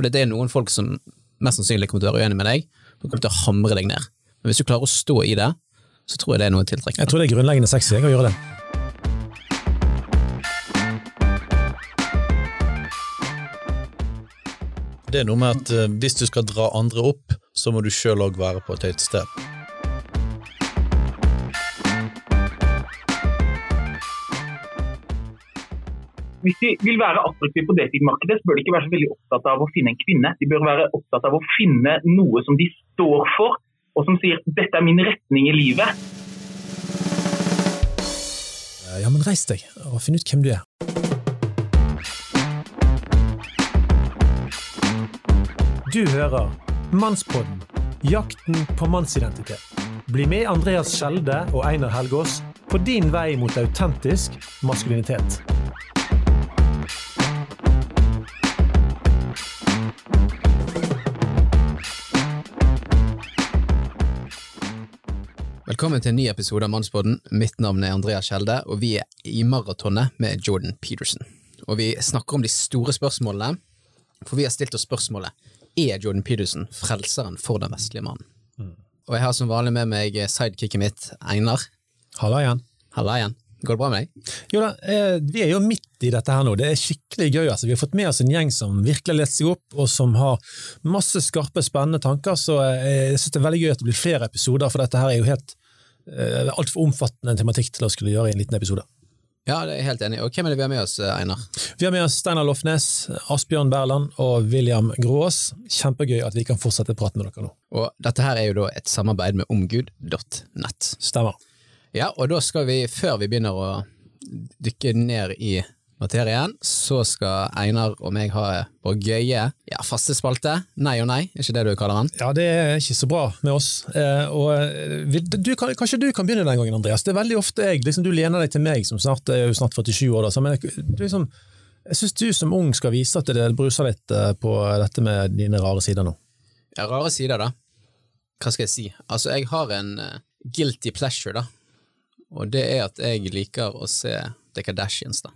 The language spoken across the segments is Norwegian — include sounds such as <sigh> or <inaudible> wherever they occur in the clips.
For det er noen folk som mest sannsynlig kommer til å være uenig med deg, og kommer til å hamre deg ned. Men hvis du klarer å stå i det, så tror jeg det er noe tiltrekkende. Jeg tror det er grunnleggende sexy jeg, å gjøre det. Det er noe med at eh, hvis du skal dra andre opp, så må du sjøl òg være på et høyt sted. Hvis de vil være attraktive på datingmarkedet, så bør de ikke være så veldig opptatt av å finne en kvinne. De bør være opptatt av å finne noe som de står for, og som sier 'dette er min retning i livet'. Ja, men reis deg, og finn ut hvem du er. Du hører Mannspodden, jakten på mannsidentitet. Bli med Andreas Skjelde og Einar Helgaas på din vei mot autentisk maskulinitet. Velkommen til en ny episode av Mannspodden. Mitt navn er Andrea Kjelde, og vi er i maratonet med Jordan Peterson. Og vi snakker om de store spørsmålene, for vi har stilt oss spørsmålet er Jordan Peterson frelseren for den vestlige mannen. Og jeg har som vanlig med meg sidekicket mitt, Einar. Halla igjen. Halla igjen. Går det bra med deg? Jo da, eh, vi er jo midt i dette her nå. Det er skikkelig gøy. altså. Vi har fått med oss en gjeng som virkelig har lest seg opp, og som har masse skarpe, spennende tanker. Så eh, jeg synes det er veldig gøy at det blir flere episoder, for dette her er jo helt altfor omfattende tematikk til å skulle gjøre i en liten episode. Ja, det er jeg helt enig. Og hvem er det vi har med oss, Einar? Vi har med oss Steinar Lofnes, Asbjørn Berland og William Grås. Kjempegøy at vi kan fortsette praten med dere nå. Og dette her er jo da et samarbeid med omgud.nett. Stemmer. Ja, og da skal vi, før vi begynner å dykke ned i materien, så skal Einar og meg ha vår gøye ja, faste spalte. Nei og nei, er ikke det du kaller den? Ja, det er ikke så bra med oss. Eh, og eh, du, kan, kanskje du kan begynne den gangen, Andreas. Det er veldig ofte jeg, liksom, du lener deg til meg, som snart er jo snart 47 år, da, så, men jeg, du, liksom, jeg syns du som ung skal vise at det bruser litt eh, på dette med dine rare sider nå. Ja, rare sider, da. Hva skal jeg si? Altså, jeg har en eh, guilty pleasure, da. Og det er at jeg liker å se The Kardashians, da.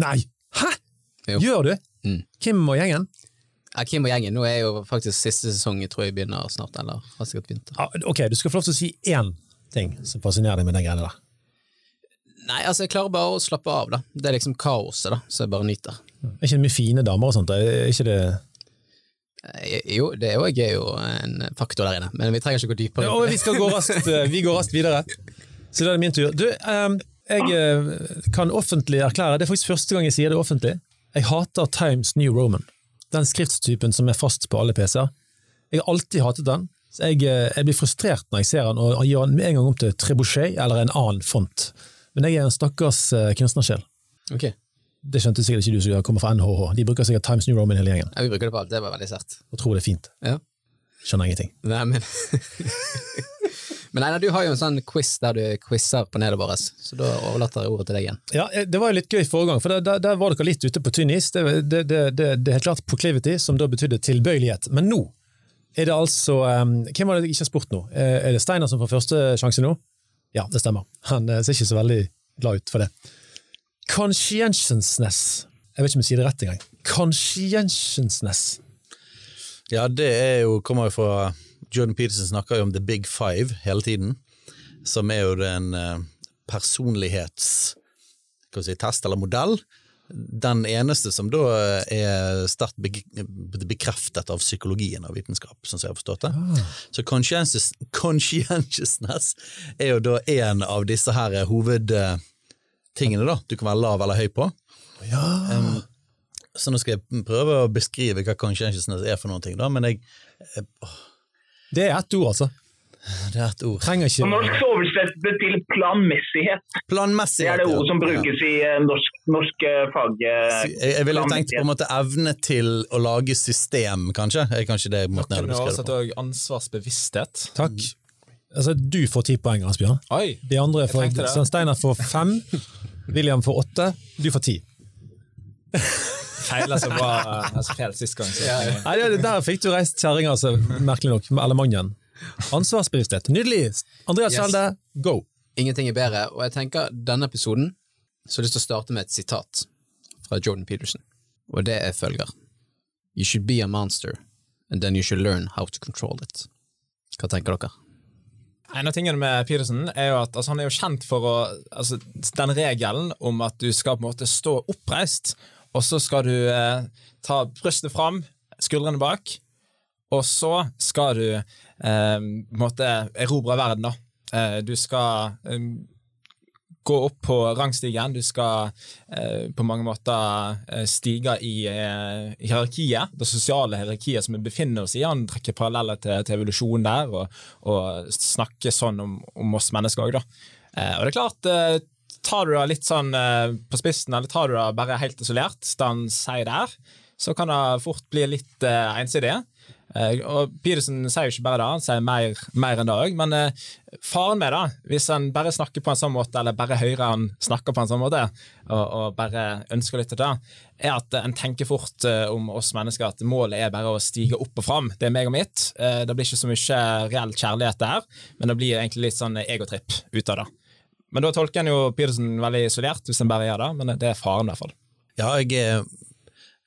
Nei! Hæ?! Jo. Gjør du? Mm. Kim og gjengen? Ja, Kim og gjengen, nå er jo faktisk siste sesong, jeg tror jeg begynner snart, eller har sikkert begynt. Ja, ok, du skal få lov til å si én ting som fascinerer deg med den greiene der. Nei, altså, jeg klarer bare å slappe av, da. Det er liksom kaoset, da, så jeg bare nyter. Er ikke det mye fine damer og sånt? Er ikke det Eh, Jo, det er jo, er jo en faktor der inne, men vi trenger ikke gå dypere. Ja, vi skal gå raskt, eh, vi går raskt videre. Så da er det min tur. Du, ehm, jeg eh, kan offentlig erklære, det er faktisk første gang jeg sier det offentlig, jeg hater Times New Roman. Den skriftstypen som er fast på alle PC-er. Jeg har alltid hatet den. Så jeg, eh, jeg blir frustrert når jeg ser den, og gjør den med en gang om til trebuchet eller en annen font. Men jeg er en stakkars eh, kunstnersjel. Okay. Det skjønte sikkert ikke du som kommer fra NHH. De bruker sikkert Times New Roman hele gjengen, ja, Vi bruker det på alt, det var veldig sært. og tror det er fint. Ja. Skjønner ingenting. Nei, men <laughs> Men Einar, du har jo en sånn quiz der du quizer på vårt, så da overlater jeg ordet til deg igjen. Ja, eh, Det var jo litt gøy forrige gang, for der, der, der var dere litt ute på tynn is. Det, det, det, det, det er helt klart proclivity, som da betydde tilbøyelighet. Men nå er det altså um, Hvem var det jeg ikke har spurt nå? Eh, Er det Steinar som får første sjanse nå? Ja, det stemmer. Han eh, ser ikke så veldig glad ut for det. Conscientiousness. Jeg vet ikke om jeg sier det rett engang. Conscientiousness. Ja, det er jo, kommer jo fra Jordan Peterson snakker jo om the big five hele tiden, som er jo den personlighetstest personlighets si, test eller modell. Den eneste som da er sterkt bekreftet av psykologien og vitenskap, sånn som jeg har forstått det. Så conscientious, conscientiousness er jo da en av disse her hovedtingene da, du kan være lav eller høy på. Ja. Um, så nå skal jeg prøve å beskrive hva conscientiousness er for noen ting, da, men jeg, Det er ett ord, altså. det er et ord. Trenger På norsk så oversettes det til planmessighet. Planmessighet, Det er det ordet som brukes i eh, norsk, norsk eh, fag. eh, Jeg, jeg ville tenkt på en måte evne til å lage system, kanskje. Er kanskje det måten jeg hadde beskrevet det på. ansvarsbevissthet. Takk. Altså, du får ti poeng, Asbjørn. Oi! De andre får, Steinar får fem, William får åtte, du får ti. <laughs> Feila så bra altså feil sist gang. Så. Nei, det, Der fikk du reist kjerringa, altså, merkelig nok, med Alemangen. Ansvarsbevissthet. Nydelig! Andreas Yes. Go! Ingenting er bedre, og jeg tenker denne episoden så har jeg lyst til å starte med et sitat fra Jordan Peterson, og det er følger. You should be a monster, and then you should learn how to control it. Hva tenker dere? En av tingene med Peterson er jo at altså, han er jo kjent for å, altså, den regelen om at du skal på en måte stå oppreist, og så skal du eh, ta brystet fram, skuldrene bak, og så skal du eh, måtte erobre verden. da. Eh, du skal eh, gå opp på rangstigen, du skal eh, på mange måter eh, stige i eh, hierarkiet, det sosiale hierarkiet som vi befinner oss i. Han trekker paralleller til, til evolusjon der, og, og snakker sånn om, om oss mennesker òg, da. Og det er klart, tar du det litt sånn eh, på spissen, eller tar du det bare helt isolert, det han sier der, så kan det fort bli litt eh, ensidig. Eh, og Pedersen sier jo ikke bare det, han sier mer, mer enn det òg. Men eh, faren med det, hvis han bare snakker på en sånn måte, eller bare hører han snakker på en sånn måte, og, og bare ønsker litt til det, er at en tenker fort eh, om oss mennesker at målet er bare å stige opp og fram. Det er meg og mitt. Eh, det blir ikke så mye reell kjærlighet der, men det blir egentlig litt sånn egotripp ut av det. Men da tolker en jo Peterson veldig isolert, hvis en bare gjør det, men det er faren i hvert fall. Ja, jeg,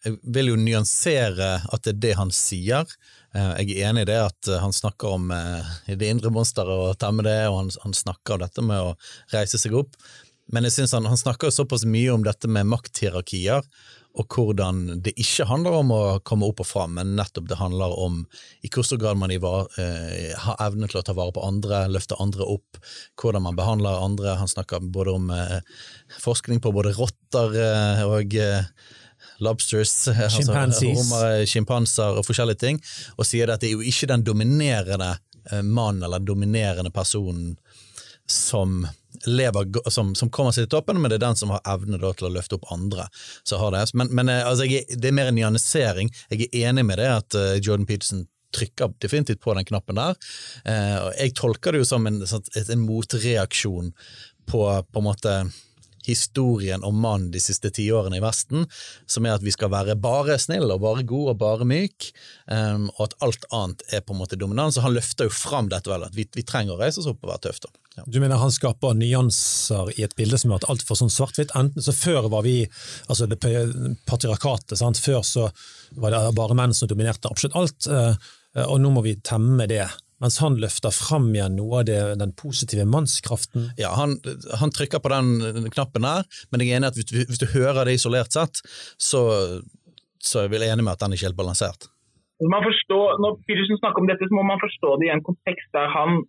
jeg vil jo nyansere at det er det han sier. Eh, Jeg er enig i det at eh, han snakker om eh, det indre monsteret og temme det, og han, han snakker om dette med å reise seg opp. Men jeg synes han, han snakker jo såpass mye om dette med makthierarkier, og hvordan det ikke handler om å komme opp og fram, men nettopp det handler om i hvor stor grad man var, eh, har evne til å ta vare på andre, løfte andre opp, hvordan man behandler andre. Han snakker både om eh, forskning på både rotter eh, og eh, lobsters, <laughs> altså sjimpanser og forskjellige ting, og sier at det er jo ikke den dominerende eh, mannen eller den dominerende personen som lever, som, som kommer seg til toppen, men det er den som har evne da, til å løfte opp andre. Det. Men, men eh, altså, jeg, det er mer en nyansering. Jeg er enig med det at uh, Jordan Peterson trykker definitivt på den knappen der. Uh, jeg tolker det jo som en, sånn- en motreaksjon på, på en måte historien om mannen de siste tiårene i Vesten, som er at vi skal være bare snill og bare god og bare myk, um, og at alt annet er på en måte dominans. Så han løfter jo fram dette vel, at vi, vi trenger å reise oss opp og være tøffe. Ja. Du mener han skaper nyanser i et bilde som har vært altfor sånn svart-hvitt? Enten så Før var vi altså det patriarkatet, sant? før så var det bare menn som dominerte absolutt alt, eh, og nå må vi temme det. Mens han løfter fram igjen noe av det, den positive mannskraften. Ja, han, han trykker på den knappen der, men jeg er enig at hvis du, hvis du hører det isolert sett, så, så er jeg enig med at den er ikke helt balansert. Man forstår, når Peterson snakker om dette, så må man forstå det i en kontekst der han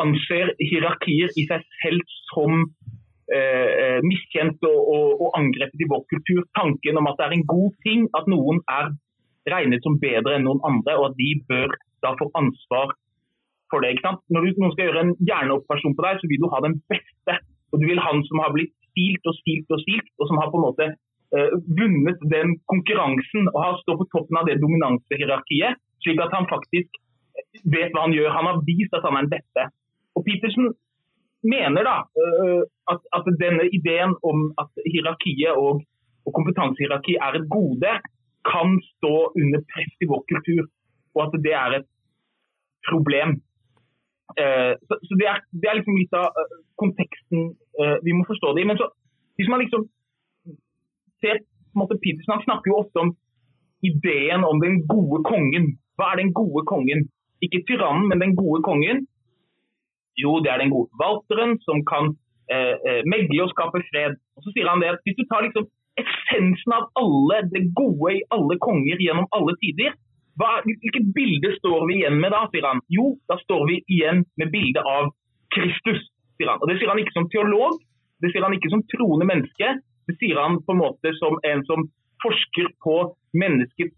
anser hierarkier i seg selv som eh, eh, miskjent og, og, og angrepet i vår kultur. Tanken om at det er en god ting at noen er regnet som bedre enn noen andre, og at de bør da få ansvar for det. ikke sant? Når du, noen skal gjøre en hjerneoperasjon på deg, så vil du ha den beste. Og du vil han som har blitt stilt og stilt og stilt, og som har på en måte eh, vunnet den konkurransen og har stått på toppen av det dominansehierarkiet, slik at han faktisk vet hva han gjør. Han har vist at han er den beste. Og Petersen mener da eh, at, at denne ideen om at hierarkiet og, og kompetansehierarki er et gode, kan stå under press i vår kultur, og at det er et problem. Eh, så så det, er, det er liksom litt av eh, konteksten eh, vi må forstå det i. Men så, hvis man liksom ser måte Peterson han snakker jo ofte om ideen om den gode kongen. Hva er den gode kongen? Ikke tyrannen, men den gode kongen. Jo, det er den gode forvalteren som kan eh, megle og skape fred. Og så sier han det at Hvis du tar liksom essensen av alle det gode i alle konger gjennom alle tider, hva, hvilket bilde står vi igjen med da, sier han. Jo, da står vi igjen med bildet av Kristus, sier han. Og Det sier han ikke som teolog, det sier han ikke som troende menneske. Det sier han på en måte som en som forsker på menneskets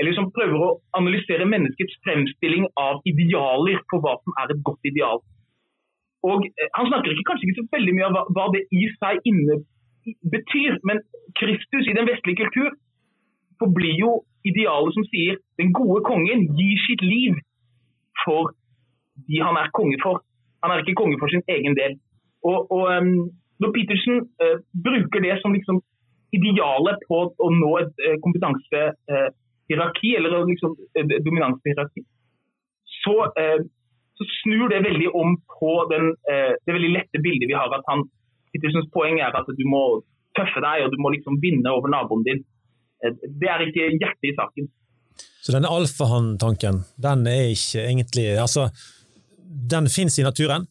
eller som prøver å analysere menneskets fremstilling av idealer for hva som er et godt ideal. Og eh, Han snakker ikke, kanskje ikke så veldig mye om hva, hva det i seg inne betyr, men Kristus i den vestlige kultur forblir jo idealet som sier den gode kongen gir sitt liv for de han er konge for. Han er ikke konge for sin egen del. Og, og um, Når Peterson uh, bruker det som liksom idealet på å nå et uh, kompetansehierarki, eller et liksom, uh, dominansehierarki, så, så snur det veldig om på den, det veldig lette bildet vi har. at han, Petersens poeng er at du må tøffe deg og du må liksom vinne over naboen din. Eh, Det er ikke hjertet i saken. Så denne alfahann-tanken, den er ikke egentlig Altså, den fins i naturen.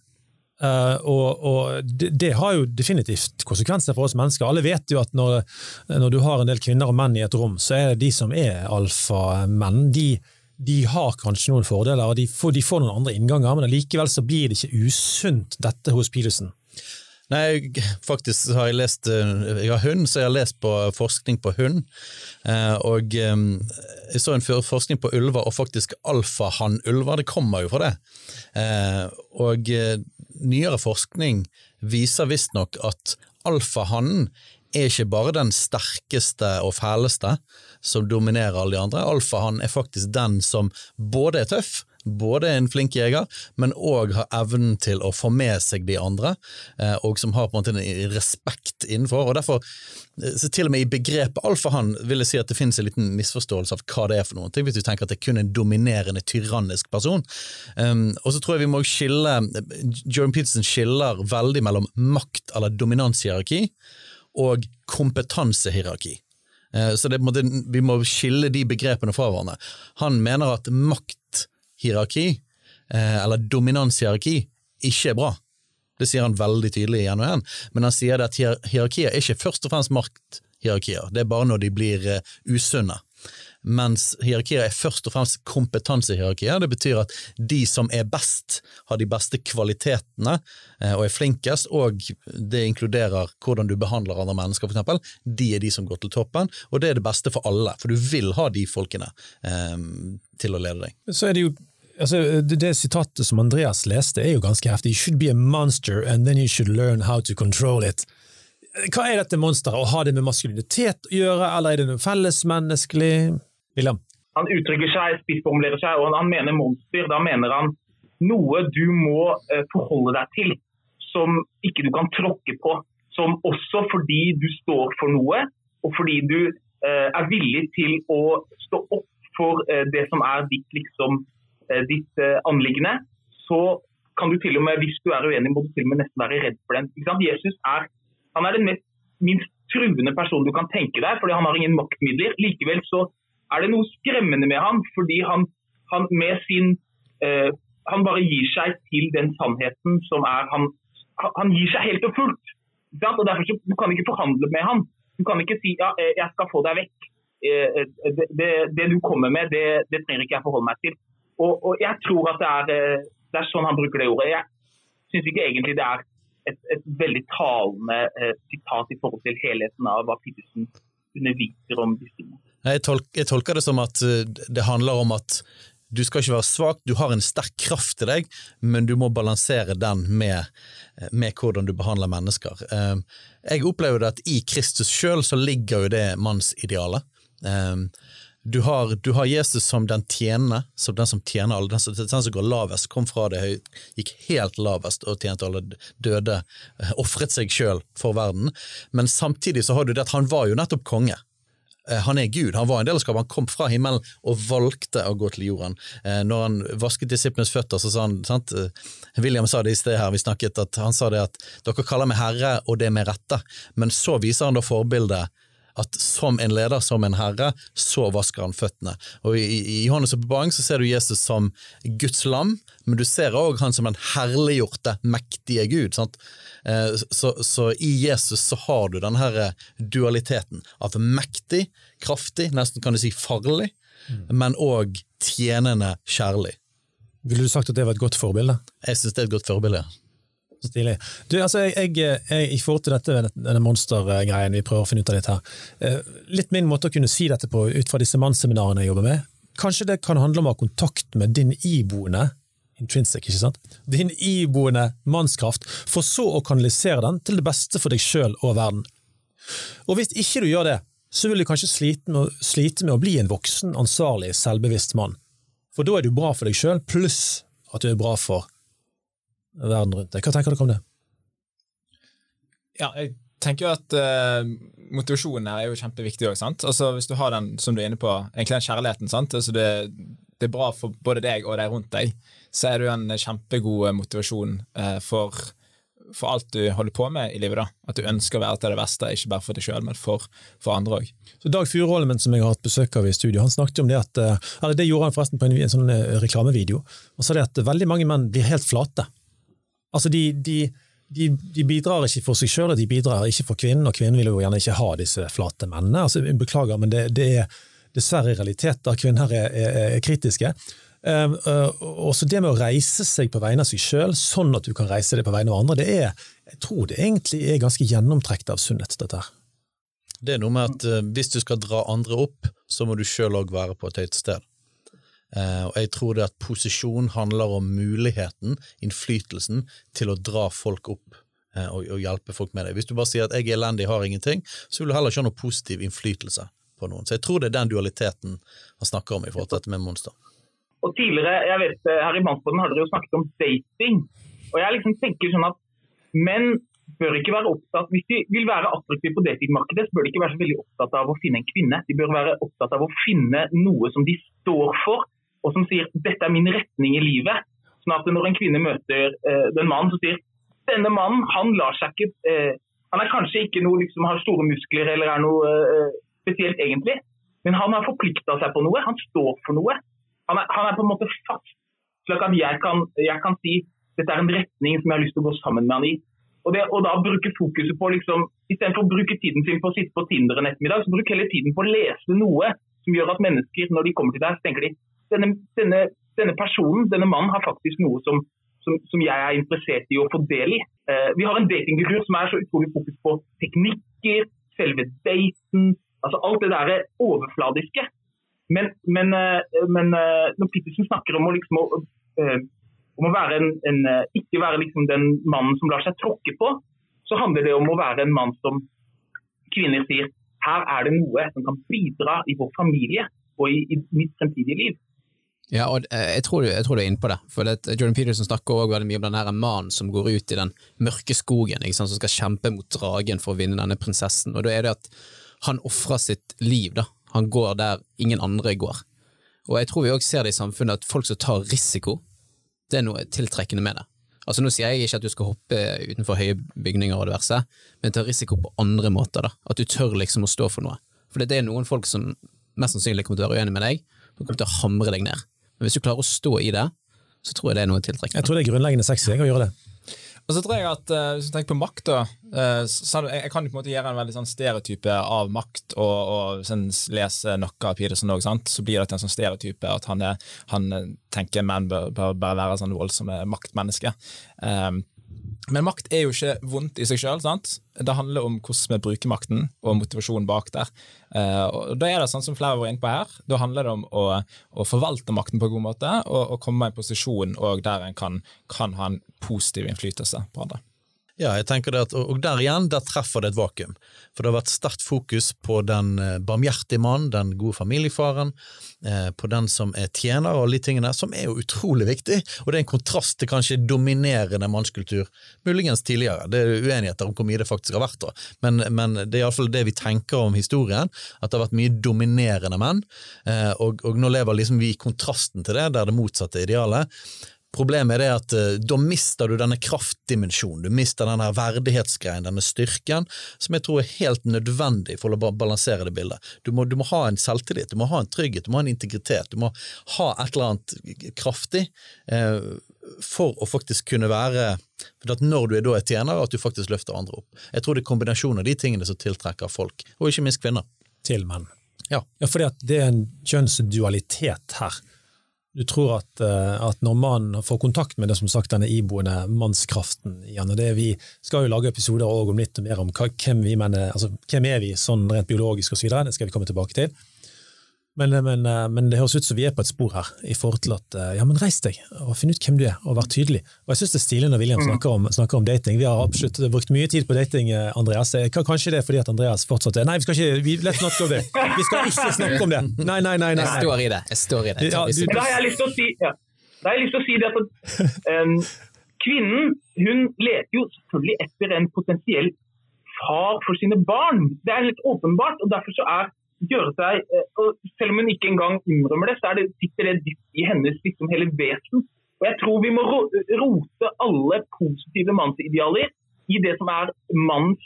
Uh, og, og det, det, har jo definitivt konsekvenser for oss mennesker. Alle vet jo at når, når, du har en del kvinner og menn i et rom, så er det de som er alfamenn. De, de har kanskje noen fordeler, og de får, de får noen andre innganger, men likevel blir det ikke usunt, dette hos Peterson. Nei, faktisk har jeg lest eh, Jeg har hund, så jeg har lest på forskning på hund. Eh, og eh, jeg så en forskning på ulver, og faktisk alfahannulver. Det kommer jo fra det. Og nyere forskning viser visstnok at alfahannen er ikke bare den sterkeste og fæleste som dominerer alle de andre. Alfahannen er faktisk den som både er tøff, både er en flink jeger, men òg har evnen til å få med seg de andre, eh, og som har på en måte en respekt innenfor. og derfor, eh, Til og med i begrepet alfahann vil jeg si at det finnes en liten misforståelse av hva det er for noe, hvis du tenker at det er kun en dominerende, tyrannisk person. Um, og så tror jeg vi må skille Jordan Peterson skiller veldig mellom makt- eller dominanshierarki og kompetansehierarki. Eh, så det, vi må skille de begrepene fra hverandre. Han mener at makthierarki, eh, eller dominanshierarki, ikke er bra. Det sier han veldig tydelig og igjen, men han sier at hierarkier er ikke først og fremst makthierarkier, det er bare når de blir eh, usunne mens hierarkier er først og fremst kompetansehierarkier. Det betyr at de som er best, har de beste kvalitetene eh, og er flinkest, og det inkluderer hvordan du behandler andre mennesker, eksempel. De er de som går til toppen, og det er det beste for alle, for du vil ha de folkene eh, til å lede deg. Så er det jo Altså, det, det, sitatet som Andreas leste, er jo ganske heftig. You should be a monster, and then you should learn how to control it. Hva er dette monsteret? og har det med maskulinitet å gjøre, eller er det noe fellesmenneskelig? William? Han uttrykker seg, spissformulerer seg, og han mener monster. Da mener han noe du må eh, forholde deg til, som ikke du kan tråkke på. Som også fordi du står for noe, og fordi du eh, er villig til å stå opp for eh, det som er ditt, liksom, ditt anliggende, så kan du til og med, hvis du er uenig, må du til og med nesten være redd for den. Jesus er, han er den mest, minst truende personen du kan tenke deg, fordi han har ingen maktmidler. Likevel så er det noe skremmende med han, fordi han, han med sin eh, Han bare gir seg til den sannheten som er Han, han gir seg helt og fullt. Og derfor så, Du kan ikke forhandle med han. Du kan ikke si ja, eh, jeg skal få deg vekk. Eh, eh, det, det, det du kommer med, det, det, trenger ikke jeg forholde meg til. Og, og Jeg tror at det er, det er, sånn han bruker det ordet. Jeg syns ikke egentlig det er et, et veldig talende eh, sitat i forhold til helheten av hva Petersen underviser om disse tingene. Jeg, tolk, jeg, tolker det som at eh, det handler om at du skal ikke være svak, du har en sterk kraft i deg, men du må balansere den med, eh, med hvordan du behandler mennesker. Eh, jeg opplever at i Kristus sjøl så ligger jo det mannsidealet. Du har, du har, Jesus som den tjenende, som den som tjener alle, den som, den som går lavest, kom fra det høye, gikk helt lavest og tjente alle døde, ofret seg sjøl for verden. Men samtidig så har du det at han var jo nettopp konge. Eh, han er Gud, han var en del av skapet, han kom fra himmelen og valgte å gå til jorden. Eh, når han vasket disiplenes føtter, så sa han sant? Eh, William sa det i sted her, vi snakket, at han sa det at dere kaller meg herre, og det med rette, men så viser han da forbildet at som en leder, som en herre, så vasker han føttene. Og I, i Johannes' åpenbaring så ser du Jesus som Guds lam, men du ser òg han som den herliggjorte, mektige Gud. Eh, så, så, i Jesus så har du denne her dualiteten av mektig, kraftig, nesten kan du si farlig, mm. men òg tjenende kjærlig. Ville du sagt at det var et godt forbilde? Jeg syns det er et godt forbilde. ja. Stilig. Du, altså, jeg, jeg, jeg, forhold til dette, denne monstergreien vi prøver å finne ut av litt her, eh, litt min måte å kunne si dette på ut fra disse mannsseminarene jeg jobber med, kanskje det kan handle om å ha kontakt med din iboende intrinsic, ikke sant? Din iboende mannskraft, for så å kanalisere den til det beste for deg sjøl og verden. Og hvis ikke du gjør det, så vil du kanskje slite med, slite med å bli en voksen, ansvarlig, selvbevisst mann. For da er du bra for deg sjøl, pluss at du er bra for verden rundt deg. Hva tenker dere om det? Ja, jeg tenker jo at uh, motivasjonen her er jo kjempeviktig òg. Altså, hvis du har den som du er inne på, egentlig den kjærligheten, sant? Altså, det, det, er bra for både deg og de rundt deg, så er det jo en kjempegod motivasjon uh, for for alt du holder på med i livet. da. At du ønsker å være til det beste, ikke bare for deg sjøl, men for, for andre òg. Dag Furuholmen, som jeg har hatt besøk av i studio, han snakket om det at eh, eller det gjorde han forresten på en, en sånn eh, reklamevideo. Han sa det at veldig mange menn blir helt flate. Altså, de, de, de, de bidrar ikke for seg sjøl, og de bidrar ikke for kvinnen, og kvinnen vil jo gjerne ikke ha disse flate mennene. Altså, beklager, men det, det er dessverre realitet at kvinner er, er, er kritiske. Uh, uh, også det med å reise seg på vegne av seg sjøl, sånn at du kan reise deg på vegne av andre, det er, jeg tror det egentlig er ganske gjennomtrekt av sunnhet, dette her. Det er noe med at uh, hvis du skal dra andre opp, så må du sjøl òg være på et høyt sted. Uh, og jeg tror det at posisjon handler om muligheten, innflytelsen, til å dra folk opp uh, og, og, hjelpe folk med det. Hvis du bare sier at jeg er elendig, har ingenting, så vil du heller ikke ha noe positiv innflytelse på noen. Så jeg tror det er den dualiteten han snakker om i forhold til dette med monster. Og tidligere, jeg vet eh, Her i Mannsbåten har dere jo snakket om dating. Og jeg liksom tenker sånn at menn bør ikke være opptatt, Hvis de vil være attraktive på datingmarkedet, så bør de ikke være så veldig opptatt av å finne en kvinne. De bør være opptatt av å finne noe som de står for, og som sier 'dette er min retning i livet'. Sånn at når en kvinne møter eh, den mannen som sier 'denne mannen han lar seg ikke eh, Han er kanskje ikke noe liksom har store muskler eller er noe eh, spesielt egentlig, men han har forplikta seg på noe. Han står for noe han er, han er, på en måte fast, slik at jeg kan, jeg kan, si dette er en retning som jeg har lyst til å gå sammen med han i. Og, det, og da bruke fokuset på liksom, Istedenfor å bruke tiden sin på å sitte på Tinder en ettermiddag, så bruk heller tiden på å lese noe som gjør at mennesker, når de kommer til deg, så tenker de denne, denne, denne personen, denne mannen, har faktisk noe som, som, som, jeg er interessert i å få del i. Eh, vi har en datingkultur som er så utrolig fokus på teknikker, selve daten, altså alt det der overfladiske. Men, men, eh, men eh, når Pittersen snakker om å, liksom, eh, om å være en, en, ikke være liksom den mannen som lar seg tråkke på, så handler det om å være en mann som kvinner sier her er det noe som kan bidra i vår familie og i, i mitt fremtidige liv. Ja, og jeg tror, jeg tror du er inne på det. For det, Jordan Peterson snakker også veldig mye om denne mannen som går ut i den mørke skogen, som skal kjempe mot dragen for å vinne denne prinsessen. Og da er det at han ofrer sitt liv da, han går der ingen andre går. Og jeg tror vi òg ser det i samfunnet at folk som tar risiko, det er noe tiltrekkende med det. Altså Nå sier jeg ikke at du skal hoppe utenfor høye bygninger og diverse, men ta risiko på andre måter. da. At du tør liksom å stå for noe. For det er noen folk som mest sannsynlig kommer til å være uenig med deg, og kommer til å hamre deg ned. Men hvis du klarer å stå i det, så tror jeg det er noe tiltrekkende. Jeg tror det er grunnleggende sexy å gjøre det. Og så tror jeg at uh, Hvis du tenker på makt, da uh, så jeg, jeg, kan på en måte gjøre en veldig sånn stereotype av makt, og, og sånn, lese noe av Peterson òg, så blir det til en sånn stereotype at han, er, han tenker menn bør, bør bare være sånn voldsomme maktmennesker. Um, men makt er jo ikke vondt i seg sjøl. Det handler om hvordan vi bruker makten, og motivasjonen bak der. Uh, og Da er det sånn som flere var inne på her, da handler det om å, å forvalte makten på en god måte, og, og komme i en posisjon der en kan, kan ha en positiv innflytelse på andre. Ja, jeg tenker det at, og der igjen, der treffer det et vakuum. For det har vært sterkt fokus på den eh, barmhjertige mannen, den gode familiefaren, eh, på den som er tjener og alle de tingene, som er jo utrolig viktig. Og det er en kontrast til kanskje dominerende mannskultur, muligens tidligere. Det er uenigheter om hvor mye det faktisk har vært, da. Men, men det er iallfall det vi tenker om historien, at det har vært mye dominerende menn. Eh, og, og nå lever liksom vi i kontrasten til det, der det motsatte idealet. Problemet er det at uh, da mister du denne kraftdimensjonen, du mister denne verdighetsgreien, denne styrken, som jeg tror er helt nødvendig for å balansere det bildet. Du må, du må, ha en selvtillit, du må ha en trygghet, du må ha en integritet, du må ha et eller annet kraftig uh, for å faktisk kunne være for Når du er da er tjener, at du faktisk løfter andre opp. Jeg tror det er kombinasjonen av de tingene som tiltrekker folk, og ikke minst kvinner. Til menn. Ja. ja, fordi det er en kjønnsdualitet her du tror at, eh, at, når man får kontakt med det som sagt denne iboende mannskraften igjen, og det Vi skal jo lage episoder om litt mer om hva, hvem, vi mener, altså, hvem er vi sånn rent biologisk osv., det skal vi komme tilbake til. Men, men, eh, men, det høres ut som vi er på et spor her, i forhold til at eh, ja, men reis deg og finn ut hvem du er, og vær tydelig. Og Jeg syns det er stilig når William mm. snakker om, snakker om, dating. Vi har absolutt brukt mye tid på dating, eh, Andreas. Kanskje det er fordi at Andreas fortsatt er Nei, vi skal ikke vi, let's not go there. Vi skal ikke snakke om det! Nei, nei, nei. nei. Jeg står i det. Jeg står i det. Ja, du, da har jeg lyst til å si, ja. da har jeg lyst til å si det at um, kvinnen hun leter jo selvfølgelig etter en potensiell far for sine barn. Det er litt åpenbart, og derfor så er gjøre seg eh, og Selv om hun ikke engang innrømmer det, så det, sitter det dypt i hennes liksom, hele vesen. Og Jeg tror vi må rote alle positive mannsidealer i det som er manns,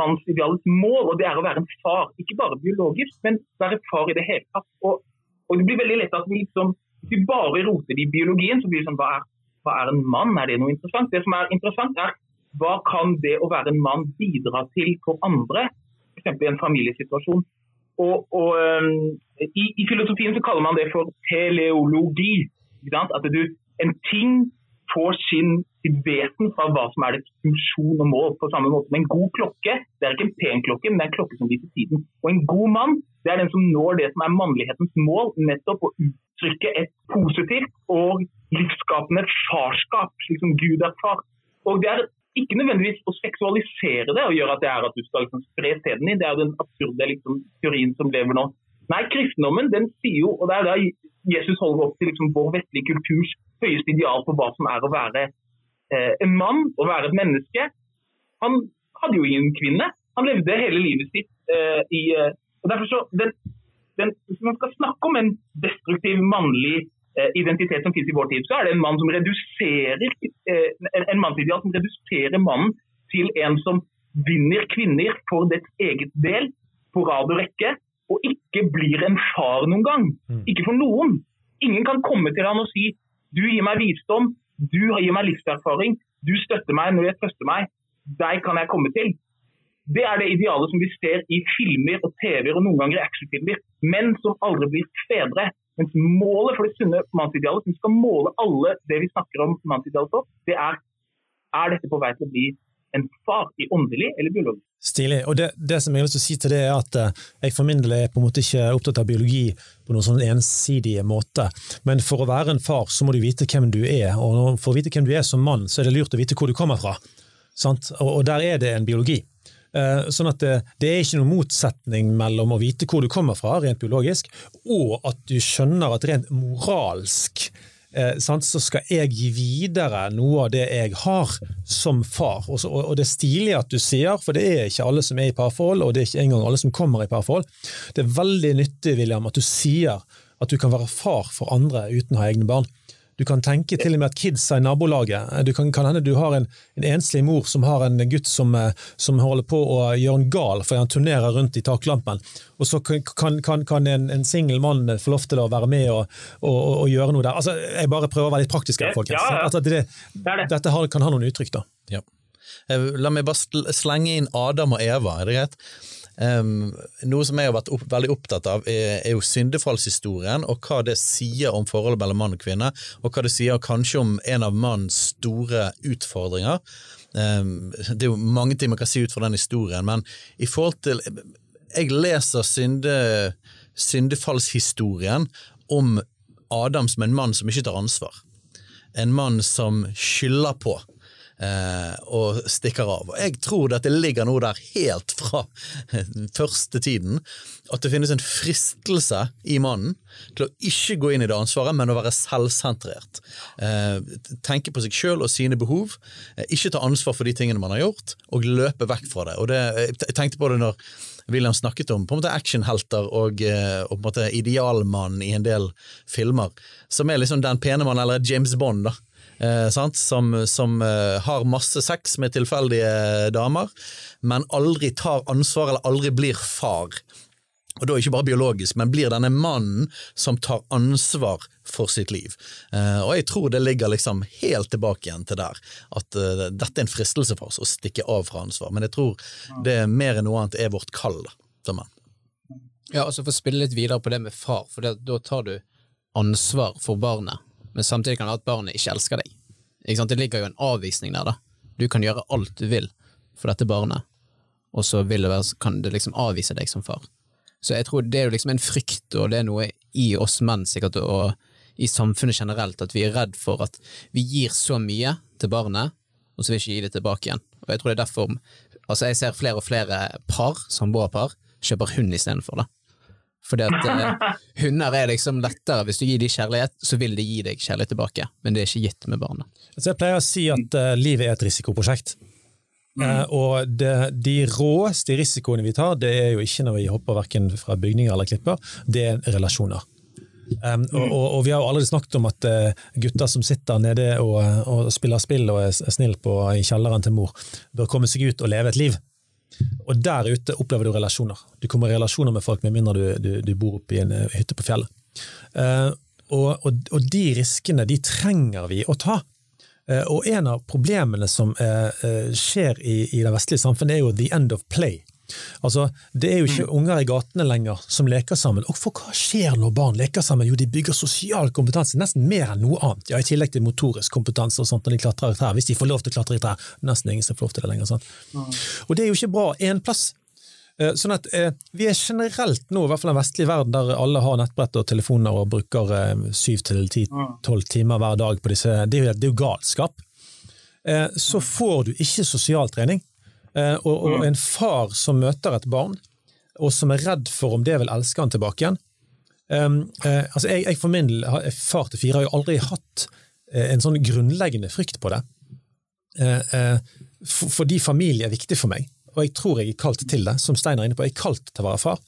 mannsidealets mål, og det er å være en far. Ikke bare biologisk, men være far i det hele tatt. Og, og det blir veldig lett at vi liksom, hvis vi bare roter i biologien, så blir det sånn hva er, hva er en mann? Er det noe interessant? Det som er interessant, er hva kan det å være en mann bidra til for andre, f.eks. i en familiesituasjon. Og, og um, i, i, filosofien så kaller man det for teleologi. At du, en ting får sin, sitt vesen fra hva som er dets funksjon og mål. På samme måte med en god klokke. Det er ikke en pen klokke, men det er en klokke som viser tiden. Og en god mann det er den som når det som er mannlighetens mål, nettopp å uttrykke et positivt og livsskapende farskap, slik som Gud er far. Og det er ikke nødvendigvis å seksualisere det og gjøre at det er at du skal liksom spre sæden din. Det er den absurde liksom, teorien som lever nå. Nei, kristendommen den sier jo, og det er da Jesus holder opp til liksom, vår vestlige kulturs høyeste ideal på hva som er å være eh, en mann, å være et menneske. Han hadde jo ingen kvinne. Han levde hele livet sitt eh, i eh, og derfor så, den, den, Hvis man skal snakke om en destruktiv mannlig identitet som finnes i vår tid, så er det en mann som reduserer eh, en, en mannsideal som reduserer mannen til en som vinner kvinner for dets eget del på rad og rekke, og ikke blir en far noen gang. Mm. Ikke for noen. Ingen kan komme til han og si du gir meg visdom, du gir meg livserfaring, du støtter meg når jeg trøster meg. Deg kan jeg komme til. Det er det idealet som vi ser i filmer og TV-er og noen ganger i actionfilmer. Menn som aldri blir fedre. Mens målet for det sunne mannsidealet, som skal måle alle det vi snakker om mannsidealet på, det er er dette på vei til å bli en far i åndelig eller biologisk. Stilig. Og det, det, som jeg har lyst til å si til det, er at eh, jeg for min del er på en måte ikke opptatt av biologi på noen sånn ensidige måte. Men for å være en far, så må du vite hvem du er. Og for å vite hvem du er som mann, så er det lurt å vite hvor du kommer fra. Og, og der er det en biologi. Uh, sånn at det, det, er ikke noen motsetning mellom å vite hvor du kommer fra, rent biologisk, og at du skjønner at rent moralsk eh, så skal jeg gi videre noe av det jeg har som far. Og, det er stilig at du sier, for det er ikke alle som er i parforhold, og det er ikke engang alle som kommer i parforhold. Det er veldig nyttig William, at du sier at du kan være far for andre uten å ha egne barn. Du kan tenke til og med at kidsa i nabolaget du kan, kan hende du har en, en, enslig mor som har en gutt som, eh, som holder på å gjøre en gal fordi han turnerer rundt i taklampen. Og så kan, kan, kan en, en singel mann få lov til å være med og, og, og, gjøre noe der. Altså, jeg bare prøver å være litt praktisk her, folkens. Ja, ja. Det, det, dette kan ha noen uttrykk, da. Ja. Eh, la meg bare slenge inn Adam og Eva, er det greit? Um, noe som jeg har vært opp, veldig opptatt av, er, er, jo syndefallshistorien, og hva det sier om forholdet mellom mann og kvinne, og hva det sier kanskje om en av mannens store utfordringer. Um, det er jo mange ting man kan si ut fra den historien, men i forhold til Jeg leser synde, syndefallshistorien om Adam som en mann som ikke tar ansvar. En mann som skylder på og stikker av. Og Jeg tror dette ligger noe der helt fra den <laughs> første tiden, at det finnes en fristelse i mannen til å ikke gå inn i det ansvaret, men å være selvsentrert. Eh, tenke på seg sjøl og sine behov, eh, ikke ta ansvar for de tingene man har gjort, og løpe vekk fra det. Og det, Jeg tenkte på det når William snakket om på en måte actionhelter og, eh, og på en måte idealmann i en del filmer, som er liksom den pene mannen, eller James Bond, da eh, som, som eh, har masse sex med tilfeldige damer, men aldri tar ansvar eller aldri blir far. Og da ikke bare biologisk, men blir denne mannen som tar ansvar for sitt liv. Eh, og jeg tror det ligger liksom helt tilbake igjen til der, at eh, dette er en fristelse for oss å stikke av fra ansvar. Men jeg tror det er mer enn noe annet er vårt kall som menn. Ja, altså for å spille litt videre på det med far, for det, da tar du ansvar for barnet men samtidig kan det være at barnet ikke elsker deg. Ikke Det ligger jo en avvisning der, da. Du kan gjøre alt du vil for dette barnet, og så det være, kan det liksom avvise deg som far. Så jeg tror det er jo liksom en frykt, og det er noe i oss menn sikkert, og i samfunnet generelt, at vi er redd for at vi gir så mye til barnet, og så vil vi ikke gi det tilbake igjen. Og jeg tror det er derfor Altså, jeg ser flere og flere par, samboerpar, kjøper hund istedenfor, da. Fordi at eh, <laughs> hunder er liksom lettere. Hvis du gir dem kjærlighet, så vil de gi deg kjærlighet tilbake, men det er ikke gitt med barna. Altså jeg pleier å si at uh, livet er et risikoprosjekt. Mm. Uh, og det, de råeste risikoene vi tar, det er jo ikke når vi hopper verken fra bygninger eller klipper, det er relasjoner. Um, og, og, og vi har jo allerede snakket om at uh, gutter som sitter nede og, og spiller spill og er snill på i kjelleren til mor, bør komme seg ut og leve et liv. Og der ute opplever du relasjoner. Du kommer i relasjoner med folk med mindre du, du, du bor oppe i en uh, hytte på fjellet. Uh, og, og, og, de riskene de trenger vi å ta. Uh, og en av problemene som skjer i, i det vestlige samfunnet, er jo the end of play. Altså, Det er jo ikke mm. unger i gatene lenger som leker sammen. Og for hva skjer når barn leker sammen? Jo, de bygger sosial kompetanse, nesten mer enn noe annet. Ja, I tillegg til motorisk kompetanse og sånt når de klatrer i trær. Hvis de får lov til å klatre i trær. Nesten ingen som får lov til det lenger. sant? Og det er jo ikke bra én plass. Eh, sånn at eh, Vi er generelt nå, i hvert fall den vestlige verden, der alle har nettbrett og telefoner og bruker eh, syv til ti-tolv timer hver dag på disse Det er jo, det er jo galskap. Eh, så får du ikke sosial trening. Eh, og, og, mm. en far som møter et barn, og som er redd for om det vil elske han tilbake igjen. Um, eh, altså jeg, jeg, for min far til fire, har jo aldri hatt eh, en sånn grunnleggende frykt på det. Eh, for, fordi familie er viktig for meg, og jeg tror jeg er kalt til det. Som Steiner er inne på, jeg er kalt til å være far.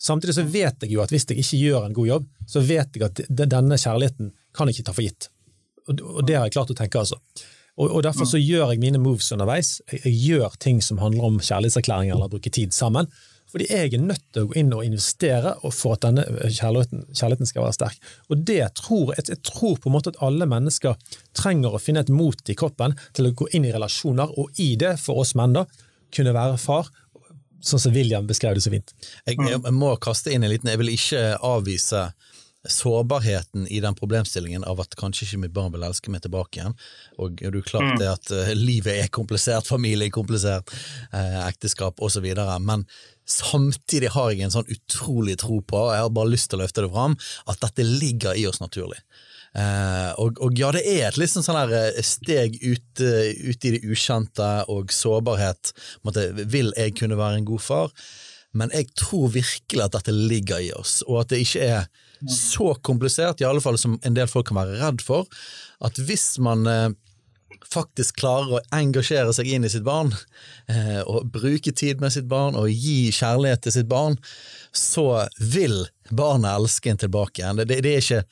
Samtidig så vet jeg jo at hvis jeg ikke gjør en god jobb, så vet jeg at denne kjærligheten kan jeg ikke ta for gitt. Og, og det har jeg klart å tenke, altså. Og, og Derfor så gjør jeg mine moves underveis. Jeg, jeg gjør ting som handler om kjærlighetserklæringer eller bruke tid sammen. Fordi jeg er nødt til å gå inn og investere for at denne kjærligheten, kjærligheten skal være sterk. Og det tror, jeg, jeg, tror på en måte at alle mennesker trenger å finne et mot i kroppen til å gå inn i relasjoner, og i det, for oss menn, da, kunne være far. Sånn som William beskrev det så fint. Jeg, jeg må kaste inn en liten Jeg vil ikke avvise sårbarheten i den problemstillingen av at kanskje ikke mitt barn vil elske meg tilbake igjen. Og det er klart mm. det at uh, livet er komplisert, familie er komplisert, uh, ekteskap osv. Men samtidig har jeg en sånn utrolig tro på, og jeg har bare lyst til å løfte det fram, at dette ligger i oss naturlig. Uh, og, og, ja, det er et liksom sånn der steg ut, ut, i det ukjente og sårbarhet. Måtte, vil jeg kunne være en god far? Men jeg tror virkelig at dette ligger i oss, og at det ikke er så komplisert, i alle fall som en del folk kan være redd for, at hvis man eh, faktisk klarer å engasjere seg inn i sitt barn, eh, og bruke tid med sitt barn og gi kjærlighet til sitt barn, så vil barnet elske en tilbake igjen. Det, det, det er ikke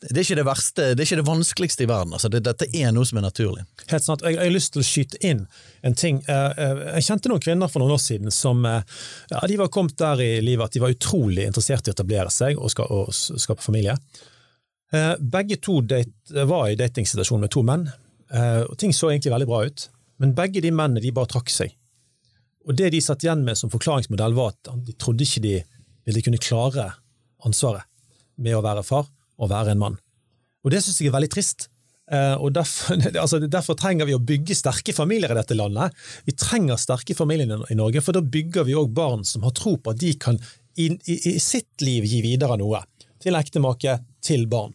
det er ikke det verste, det er ikke det vanskeligste i verden. Altså, det, dette er noe som er naturlig. Helt sant. Jeg, har lyst til å skyte inn en ting. Eh, eh, jeg kjente noen kvinner for noen år siden som eh, ja, de var kommet der i livet at de var utrolig interessert i å etablere seg og, og skape familie. Begge to date, var i datingsituasjon med to menn, og ting så egentlig veldig bra ut. Men begge de mennene de bare trakk seg. Og Det de satt igjen med som forklaringsmodell, var at de trodde ikke de ville kunne klare ansvaret med å være far å være en mann. Og det syns jeg er veldig trist. Uh, og derfor, <laughs> altså, derfor, trenger vi å bygge sterke familier i dette landet. Vi trenger sterke familier i Norge, for da bygger vi òg barn som har tro på at de kan i, i, i, sitt liv gi videre noe. Til ektemake, til barn.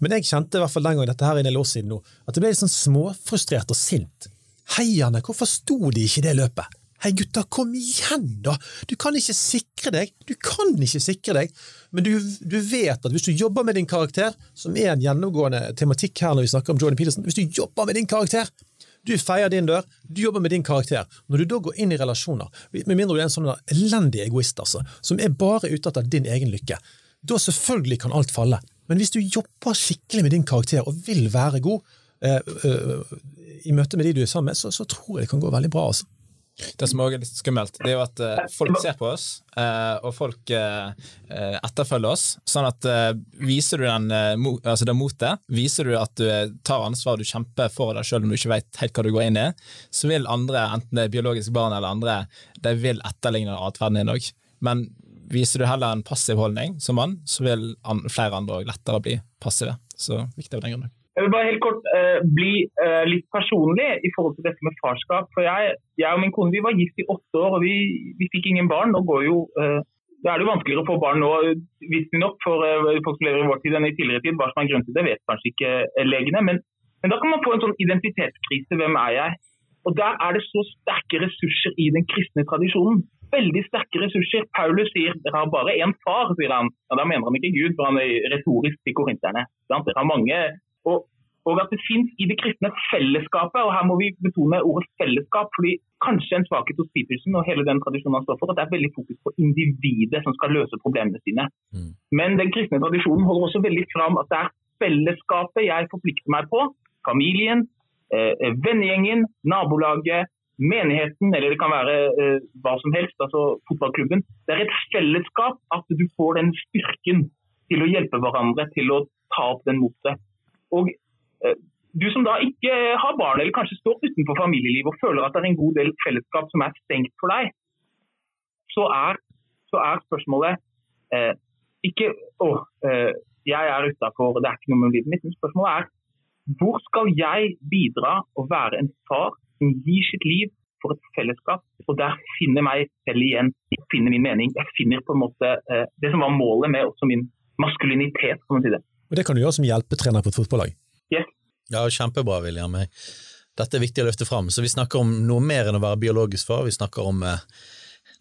Men jeg kjente i hvert fall den gangen dette her er en del år siden nå, at det ble litt sånn småfrustrert og sint. Heierne, hvorfor sto de ikke i det løpet? Hei gutta, kom igjen da! Du kan ikke sikre deg, du kan ikke sikre deg, men du, du, vet at hvis du jobber med din karakter, som er en gjennomgående tematikk her når vi snakker om Jordan Peterson, hvis du jobber med din karakter, du feier din dør, du jobber med din karakter. Når du da går inn i relasjoner, med mindre du er en sånn elendig egoist altså, som er bare ute etter din egen lykke, da selvfølgelig kan alt falle. Men hvis du jobber skikkelig med din karakter og vil være god eh, eh, i møte med de du er sammen med, så, så tror jeg det kan gå veldig bra. altså. Det som også er litt skummelt, det er jo at uh, folk ser på oss, uh, og folk uh, etterfølger oss. Sånn at viser du den, altså det motet, viser du at du tar ansvar, du kjemper for deg sjøl om du ikke vet helt hva du går inn i, så vil andre, enten det er biologiske barn eller andre, de vil etterligne atferden din òg. Men viser du heller en passiv holdning som mann, så vil flere andre òg lettere bli passive. Så viktig av den grunn. Jeg vil bare helt kort uh, bli uh, litt personlig i forhold til dette med farskap. For jeg, jeg og min kone vi var gift i åtte år, og vi, vi fikk ingen barn. Nå går jo, uh, er det jo vanskeligere å få barn nå, visstnok, for folk som lever i vår tid enn i tidligere tid. Hva som er grunnen til det, vet kanskje ikke legene. Men, men, da kan man få en sånn identitetskrise. Hvem er jeg? Og Der er det så sterke ressurser i den kristne tradisjonen. Veldig sterke ressurser. Paulus sier dere har bare én far, sier han. Ja, Da mener han ikke Gud, for han er retorisk til korinterne. Dere har mange og, Og at det fins i det kristne fellesskapet, og her må vi betone ordet fellesskap. fordi kanskje en svakhet hos Petersen og hele den tradisjonen han står for, at det er veldig fokus på individet som skal løse problemene sine. Mm. Men den kristne tradisjonen holder også veldig fram at det er fellesskapet jeg forplikter meg på. Familien, eh, vennegjengen, nabolaget, menigheten, eller det kan være eh, hva som helst, altså fotballklubben. Det er et fellesskap at du får den styrken til å hjelpe hverandre til å ta opp den motet. Og eh, du som da ikke har barn, eller kanskje står utenfor familielivet og føler at det er en god del fellesskap som er stengt for deg, så er, så er spørsmålet eh, ikke å, eh, jeg er utafor, det er ikke noe med livet mitt. Men spørsmålet er hvor skal jeg bidra og være en far som gir sitt liv for et fellesskap? Og der finner meg selv igjen, finner min mening. Jeg finner på en måte eh, det som var målet med også min maskulinitet, kan man si det. Og Det kan du gjøre som hjelpetrener på et fotballag. Yes. Ja, kjempebra, William. Dette er viktig å løfte fram. Så vi snakker om noe mer enn å være biologisk far. Vi snakker om eh,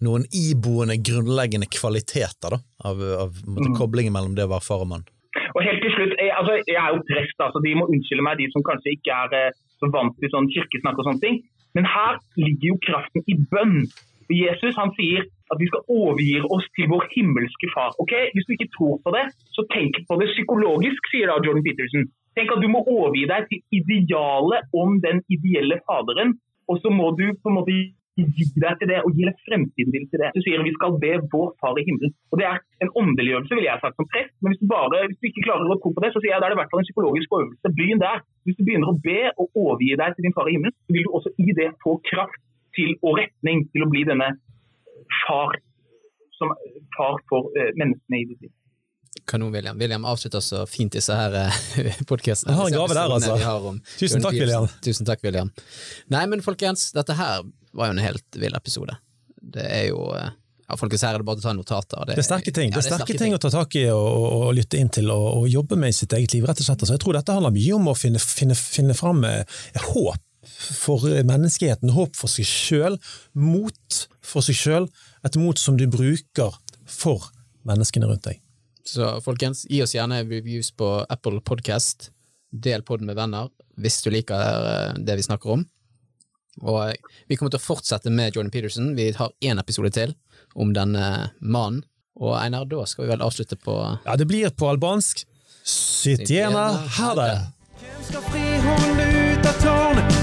noen iboende, grunnleggende kvaliteter da, av, av måtte, Mm. koblingen mellom det å være far og mann. Og helt til slutt, jeg, altså, jeg er jo prest, da, så de må unnskylde meg, de som kanskje ikke er eh, så vant til sånn kirkesnakk og sånne ting. Men her ligger jo kraften i bønn. Jesus han sier at vi skal overgi oss til vår himmelske far. Ok, Hvis du ikke tror på det, så tenk på det psykologisk, sier da Jordan Peterson. Tenk at du må overgi deg til idealet om den ideelle faderen, og så må du på en måte gi deg til det og gi deg fremtiden din til det. Du sier at vi skal be vår far i himmelen. Og Det er en åndeliggjørelse, ville jeg sagt som prest. Men hvis du, bare, hvis du ikke klarer å tro på det, så sier jeg det er det i hvert fall en psykologisk øvelse. Begynn der. Hvis du begynner å be og overgi deg til din far i himmelen, så vil du også i det få kraft til og retning til å bli denne far som far for uh, menneskene i ditt liv. Kanon, William. William avslutter så fint disse her <laughs> podkastene. Jeg har en gave der, altså. Tusen takk, William. Tusen takk, William. Nei, men folkens, dette her var jo en helt vill episode. Det er jo eh, Ja, folkens, her er det bare å ta notater. Det er sterke ting Ja, det er sterke ting å ta tak i og, og, og lytte inn til og, og jobbe med i sitt eget liv. rett og slett. Så jeg tror dette handler mye om å finne, finne, finne fram eh, håp for menneskeheten, håp for seg sjøl, mot for seg sjøl, et mot som du bruker for menneskene rundt deg. Så folkens, gi oss gjerne reviews på Apple Podcast. Del podden med venner hvis du liker eh, det vi snakker om. Og eh, vi kommer til å fortsette med Jordan Peterson. Vi har én episode til om denne mannen. Og Einar, da skal vi vel avslutte på Ja, det blir på albansk. Sitt gjerne ha det! skal fri henne ut av tårnet?